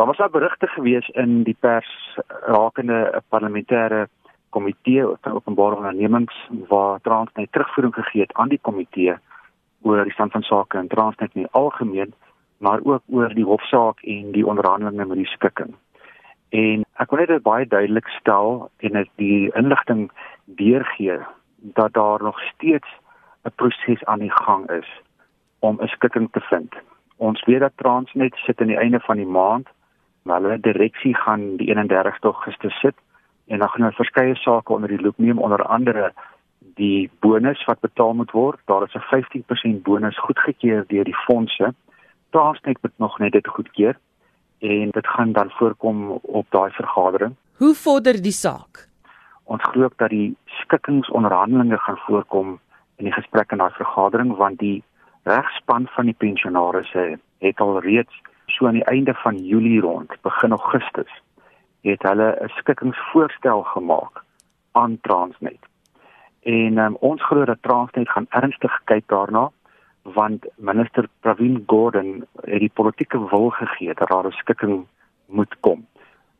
Daar was al berigte gewees in die pers rakende 'n parlementêre komitee van openbare ondernemings waar Transnet terugvoering gegee het aan die komitee oor die stand van sake in Transnet nie algemeen maar ook oor die hofsaak en die onderhandelinge met die skikking. En ek wil net baie duidelik stel en dit die inligting deurgee dat daar nog steeds 'n proses aan die gang is om 'n skikking te vind. Ons weet dat Transnet sit aan die einde van die maand, maar hulle direksie gaan die 31ste Augustus sit en dan gaan hulle verskeie sake onder die loop neem onder andere die bonus wat betaal moet word. Daar is 'n 15% bonus goedgekeur deur die fondse. Transnet moet nog net dit goedkeur en dit gaan dan voorkom op daai vergadering. Hoe vorder die saak? Ons glo dat die skikkingsonderhandelinge gaan voorkom in die gesprek in daai vergadering want die regspan van die pensionaarsse het al reeds so aan die einde van Julie rond, begin Augustus, het hulle 'n skikkingsvoorstel gemaak aan Transnet. En um, ons glo dat Transnet gaan ernstig kyk daarna want minister Pravin Gordhan het die politieke wil gegee dat daar 'n skikking moet kom.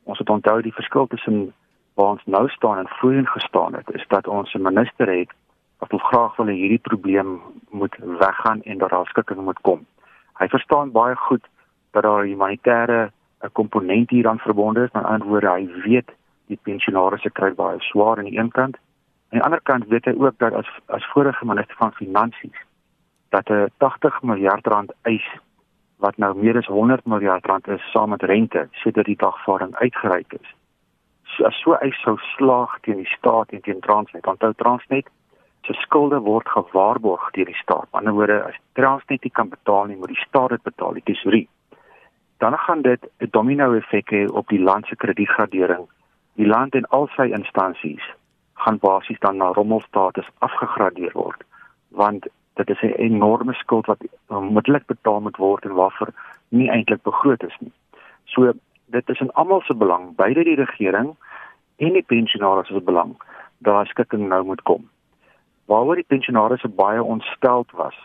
Ons het onthou die verskil tussen waar ons nou staan en voorheen gestaan het, is dat ons 'n minister het wat wil graag wil hierdie probleem moet weggaan en dat daar skikking moet kom. Hy verstaan baie goed dat daar 'n humanitêre 'n komponent hieraan verbonde is, aan die ander woorde hy weet die pensionaars kry baie swaar aan die een kant. Aan die ander kant weet hy ook dat as as vorige minister van finansies dat 'n 80 miljard rand eis wat nou meer as 100 miljard rand is saam met rente sodat die dagvaarding uitgereik is. So as so eis sou slaag teen die staat en teen Transnet, onthou Transnet se skulde word gewaarborg deur die staat. Aan die ander woorde as Transnet nie kan betaal nie, moet die staat dit betaal, die tesorie. Dan gaan dit 'n domino effek hê op die land se kredietgradering. Die land en al sy instansies gaan basies dan na rommelstatus afgegradeer word want dit is 'n enorme skuld wat onmiddellik betaal moet word en waarvoor nie eintlik begroot is nie. So dit is in almal se belang, beide die regering en die pensionaars se belang dat daar skikking nou moet kom. Waaroor die pensionaars baie ontsteld was,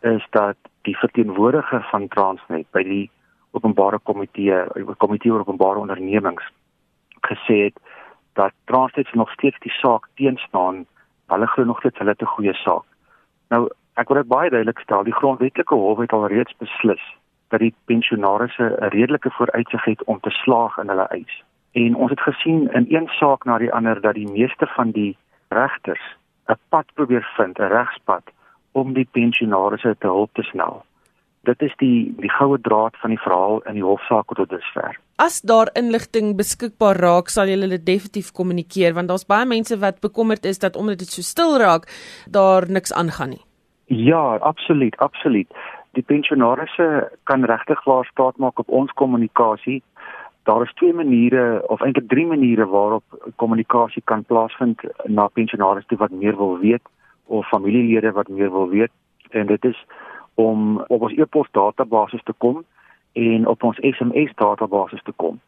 is dat die verteenwoordiger van Transnet by die openbare komitee, die komitee oor openbare ondernemings gesê het dat Transnet nog steeds die saak teenstaan. Hulle glo nog steeds hulle het 'n goeie saak. Nou Ek wil dit baie duidelik stel, die grondwetlike hof het alreeds beslis dat die pensionaarsse 'n redelike vooruitsig het om te slaag in hulle eis. En ons het gesien in een saak na die ander dat die meeste van die regters 'n pad probeer vind, 'n regspad om die pensionaarsse te help te snel. Dit is die die goue draad van die verhaal in die hofsaak tot dusver. As daar inligting beskikbaar raak, sal julle dit definitief kommunikeer want daar's baie mense wat bekommerd is dat omdat dit so stil raak, daar niks aangaan nie. Ja, absoluut, absoluut. Die pensionaarsse kan regtig waar staat maak op ons kommunikasie. Daar is twee maniere of eintlik drie maniere waarop kommunikasie kan plaasvind na pensionaars toe wat meer wil weet of familielede wat meer wil weet. En dit is om op ons e-pos database te kom en op ons SMS database te kom.